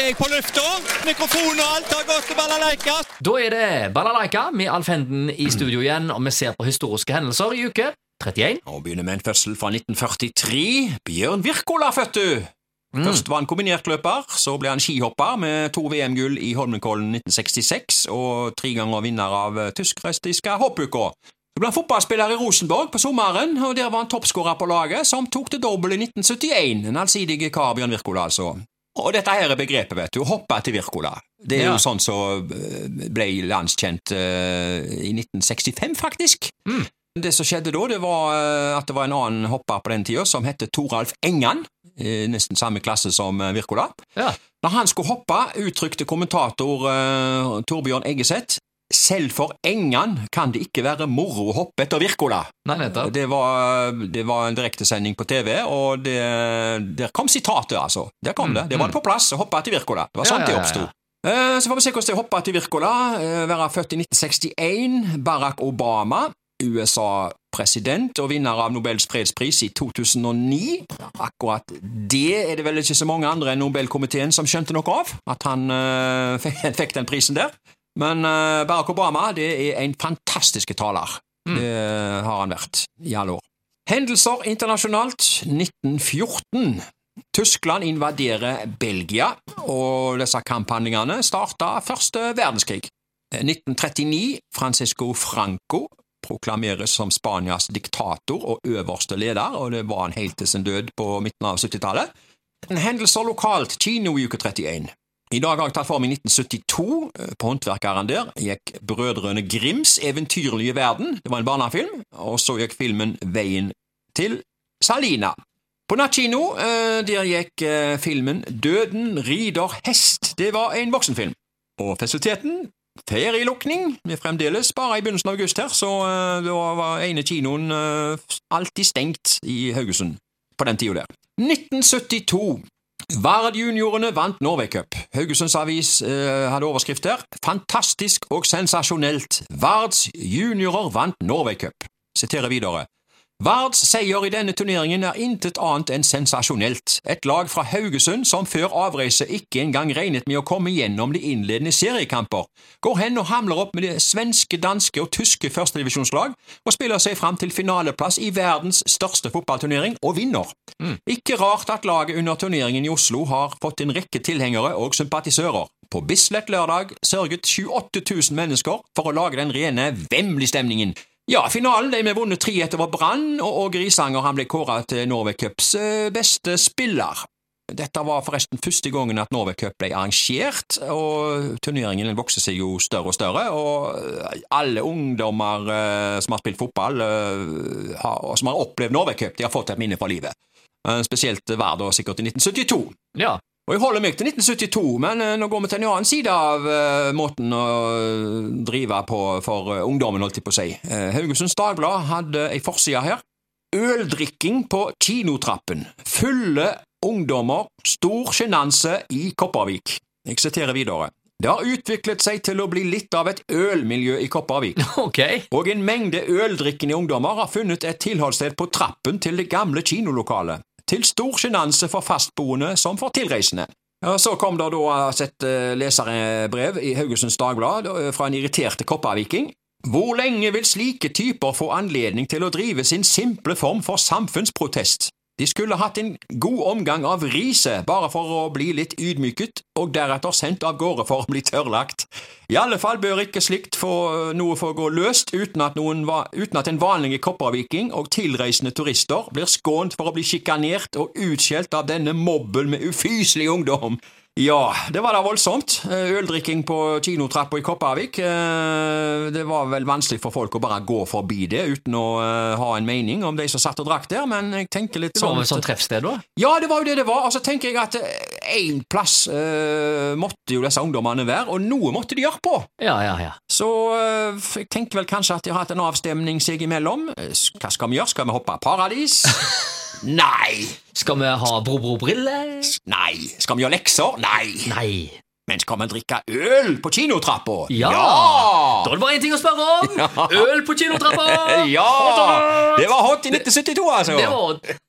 er jeg på lufta. Mikrofon og alt har gått til balalaika. Da er det Balalaika med Alf Henden i studio igjen, og vi ser på historiske hendelser i uke 31. Og begynner med en fødsel fra 1943. Bjørn Wirkola født du! Først var han kombinertløper, så ble han skihopper med to VM-gull i Holmenkollen 1966 og tre ganger vinner av tysk-restiske hoppuka. Så ble han fotballspiller i Rosenborg på sommeren, og der var han toppskårer på laget, som tok det dobbel i 1971. En allsidig kar, Bjørn Wirkola, altså. Og dette her er begrepet, vet du, hoppe til Wirkola. Det er Ja. jo sånn som så ble landskjent uh, i 1965, faktisk. Det som skjedde da, det var eh, at det var en annen hopper på den tida som het Toralf Engan, eh, nesten samme klasse som eh, Wirkola. Ja. Når han skulle hoppe, uttrykte kommentator uh, Torbjørn Eggeseth selv for Engan kan det ikke være moro å hoppe etter Wirkola. Det var, det var en direktesending på TV, og det, der kom sitatet, altså. Der kom det. Det var det på plass hoppe etter Wirkola. Det var Ja, sånn ja, det ja, oppsto. ja. Eh, Så får vi se hvordan det er å hoppe til Wirkola. Eh, Være født i 1961. Barack Obama, USA-president og vinner av Nobels fredspris i 2009. Akkurat det er det vel ikke så mange andre enn Nobelkomiteen som skjønte noe av, at han eh, fikk den prisen der. Men eh, Barack Obama det er en fantastisk taler. Det har han vært i alle år. Hendelser internasjonalt 1914. Tyskland invaderer Belgia, og disse kamphandlingene starta første verdenskrig. 1939. Francisco Franco proklameres som Spanias diktator og øverste leder, og det var han helt til sin død på midten av 70-tallet. Hendelser lokalt, kino i uke 31. I dag har jeg tatt for meg 1972. eh, På Håndverkeren der gikk Brødrene Grims eventyrlige verden. Det var en barnefilm. Og så gikk filmen Veien til Salina. På nattkino eh, der gikk eh, filmen Døden rider hest. Det var en voksenfilm. Og fasiliteten Ferielukning. Er fremdeles bare i begynnelsen av august her, så da var ene kinoen alltid stengt i Haugesund på den tida der. 1972. Vard-juniorene vant Norway Cup. Haugesunds Avis eh, hadde overskrift der. Fantastisk og sensasjonelt. Vards juniorer vant Norway Cup. Siterer videre. Vards seier i denne turneringen er intet annet enn sensasjonelt. Et lag fra Haugesund som før avreise ikke engang regnet med å komme gjennom de innledende seriekamper, går hen og hamler opp med det svenske, danske og tyske førstedivisjonslag og spiller seg fram til finaleplass i verdens største fotballturnering og vinner. Ikke rart at laget under turneringen i Oslo har fått en rekke tilhengere og sympatisører. På Bislett lørdag sørget 28 000 mennesker for å lage den rene Wembley-stemningen. Ja, finalen ble med vunnet 3-1 over Brann, og og Grisanger han ble kåret til Norway Cups eh, beste spiller. Dette var forresten første gangen at Norway Cup ble arrangert, og turneringen vokser seg jo større og større, og eh, alle ungdommer eh, som har spilt fotball, eh, har, som har opplevd Norway Cup, de har fått et minne for livet. Eh, Spesielt var det sikkert i 1972. Ja. Og jeg holder meg til 1972, men eh, nå går vi til en annen side av uh, måten å drive på for uh, ungdommen, holdt jeg på å si. Uh, Haugesunds Dagblad hadde ei forside her. Øldrikking på kinotrappen. Fulle ungdommer, stor sjenanse i Kopervik. Jeg siterer videre. Det har utviklet seg til å bli litt av et ølmiljø i Kopervik. Ok. Og en mengde øldrikkende ungdommer har funnet et tilholdssted på trappen til det gamle kinolokalet, til stor sjenanse for fastboende som for tilreisende. Så kom det da et eh, leserbrev i Haugesunds Dagblad eh, fra en irriterte kopparviking. Hvor lenge vil slike typer få anledning til å drive sin simple form for samfunnsprotest? De skulle hatt en god omgang av riset bare for å bli litt ydmyket, og deretter sendt av gårde for å bli tørrlagt. I alle fall bør ikke slikt få noe få gå løst uten at, noen, uten at en vanlig kopperviking og tilreisende turister blir skånt for å bli sjikanert og utskjelt av denne mobben med ufyselig ungdom. Ja, det var da voldsomt. Eh, Øldrikking på kinotrappa i Kopervik. Eh, Det var vel vanskelig for folk å bare gå forbi det uten å eh, ha en mening om de som satt og drakk der, men jeg tenker litt sånn Det var sånn vel et sånt treffsted, da? ja, det var jo det det var. Og så tenker jeg at én plass eh, måtte jo disse ungdommene være, og noe måtte de gjøre på. Ja, ja, ja. Så eh, jeg tenker vel kanskje at de har hatt en avstemning seg imellom. Eh, Hva skal vi gjøre? Skal vi hoppe paradis? Nei! Skal vi ha bro-bro-briller? Nei! Skal vi gjøre lekser? Nei! Nei. Men skal vi drikke øl på kinotrappa? Ja! Da er det bare én ting å spørre om! Øl på kinotrappa! Ja! Det var hot i 1972, altså! Det var